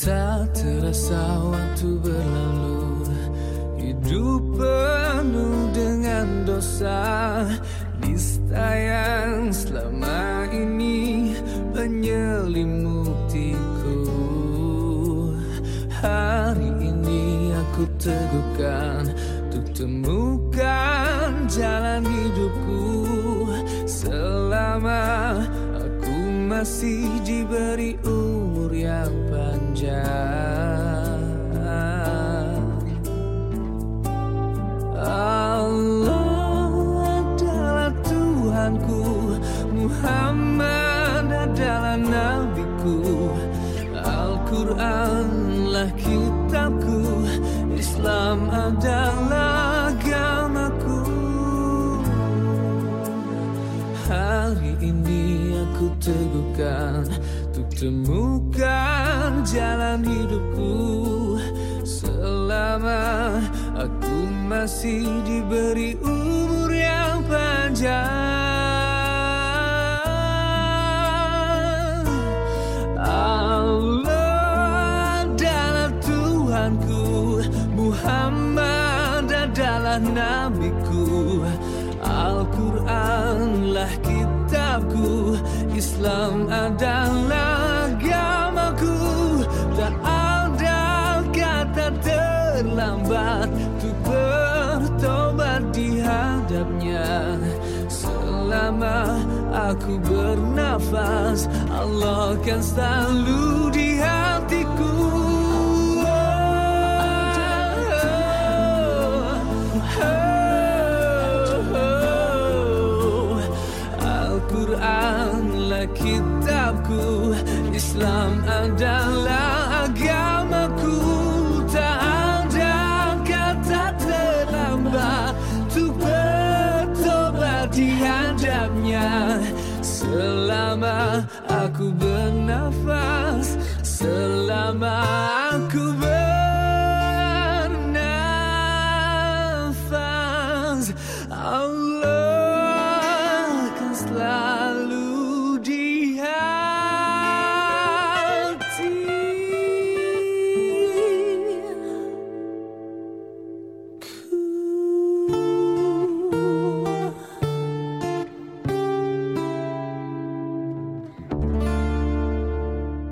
Tak terasa waktu berlalu. Hidup penuh dengan dosa. Nista yang selama ini menyelimutiku. Hari ini aku teguhkan Untuk temukan jalan hidupku masih diberi umur yang panjang. Allah adalah Tuhanku Muhammad adalah nabiku. Al-Quranlah kitabku Islam adalah agamaku. Hari ini aku teguhkan Untuk temukan jalan hidupku. Selama aku masih diberi umur yang panjang. Allah adalah Tuhanku Muhammad adalah nabiku Al-Quranlah kitabku Islam adalah agamaku Tak ada kata terlambat Untuk bertobat di hadapnya. Selama aku bernafas Allah kan selalu di hatiku Islam adalah agamaku. Tak ada kata terlambat Untuk bertobat dihadapnya Selama aku bernafas Selama aku bernafas